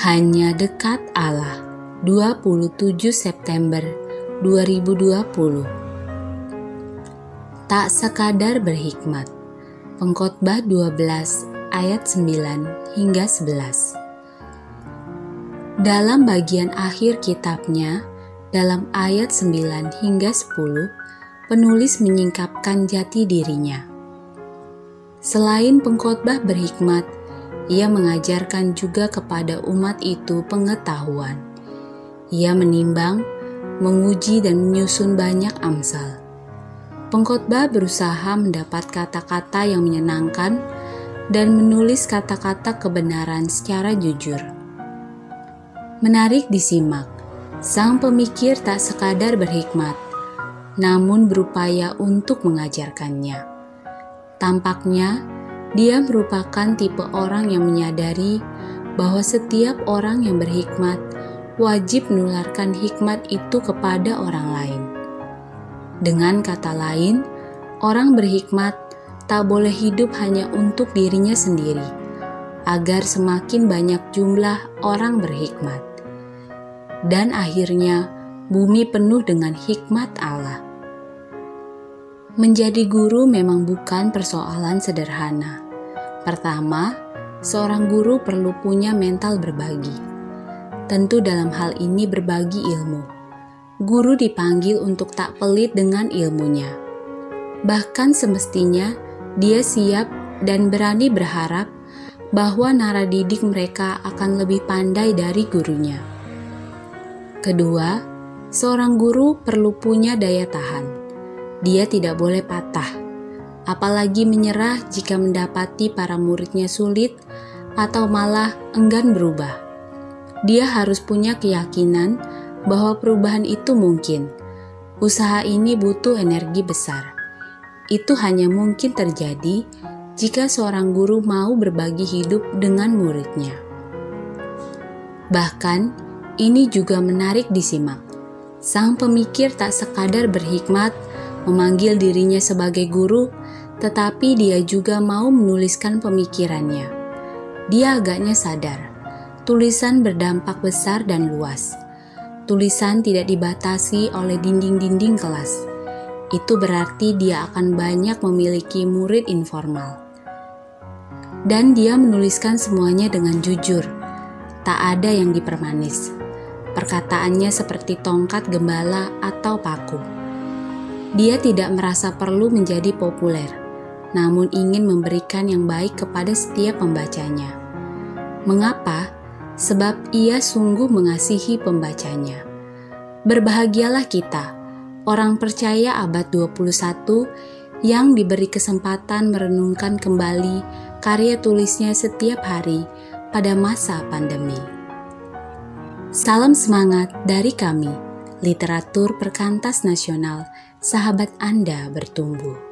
Hanya dekat Allah. 27 September 2020 Tak sekadar berhikmat. Pengkhotbah 12 ayat 9 hingga 11 Dalam bagian akhir kitabnya dalam ayat 9 hingga 10 penulis menyingkapkan jati dirinya. Selain pengkhotbah berhikmat ia mengajarkan juga kepada umat itu pengetahuan. Ia menimbang, menguji, dan menyusun banyak amsal. Pengkhotbah berusaha mendapat kata-kata yang menyenangkan dan menulis kata-kata kebenaran secara jujur. Menarik disimak, sang pemikir tak sekadar berhikmat, namun berupaya untuk mengajarkannya. Tampaknya, dia merupakan tipe orang yang menyadari bahwa setiap orang yang berhikmat wajib menularkan hikmat itu kepada orang lain. Dengan kata lain, orang berhikmat tak boleh hidup hanya untuk dirinya sendiri, agar semakin banyak jumlah orang berhikmat. Dan akhirnya, bumi penuh dengan hikmat Allah. Menjadi guru memang bukan persoalan sederhana. Pertama, seorang guru perlu punya mental berbagi. Tentu dalam hal ini berbagi ilmu. Guru dipanggil untuk tak pelit dengan ilmunya. Bahkan semestinya dia siap dan berani berharap bahwa nara didik mereka akan lebih pandai dari gurunya. Kedua, seorang guru perlu punya daya tahan dia tidak boleh patah, apalagi menyerah jika mendapati para muridnya sulit atau malah enggan berubah. Dia harus punya keyakinan bahwa perubahan itu mungkin. Usaha ini butuh energi besar. Itu hanya mungkin terjadi jika seorang guru mau berbagi hidup dengan muridnya. Bahkan, ini juga menarik disimak. Sang pemikir tak sekadar berhikmat memanggil dirinya sebagai guru, tetapi dia juga mau menuliskan pemikirannya. Dia agaknya sadar, tulisan berdampak besar dan luas. Tulisan tidak dibatasi oleh dinding-dinding kelas. Itu berarti dia akan banyak memiliki murid informal. Dan dia menuliskan semuanya dengan jujur. Tak ada yang dipermanis. Perkataannya seperti tongkat gembala atau paku dia tidak merasa perlu menjadi populer, namun ingin memberikan yang baik kepada setiap pembacanya. Mengapa? Sebab ia sungguh mengasihi pembacanya. Berbahagialah kita, orang percaya abad 21 yang diberi kesempatan merenungkan kembali karya tulisnya setiap hari pada masa pandemi. Salam semangat dari kami, literatur perkantas nasional sahabat Anda bertumbuh.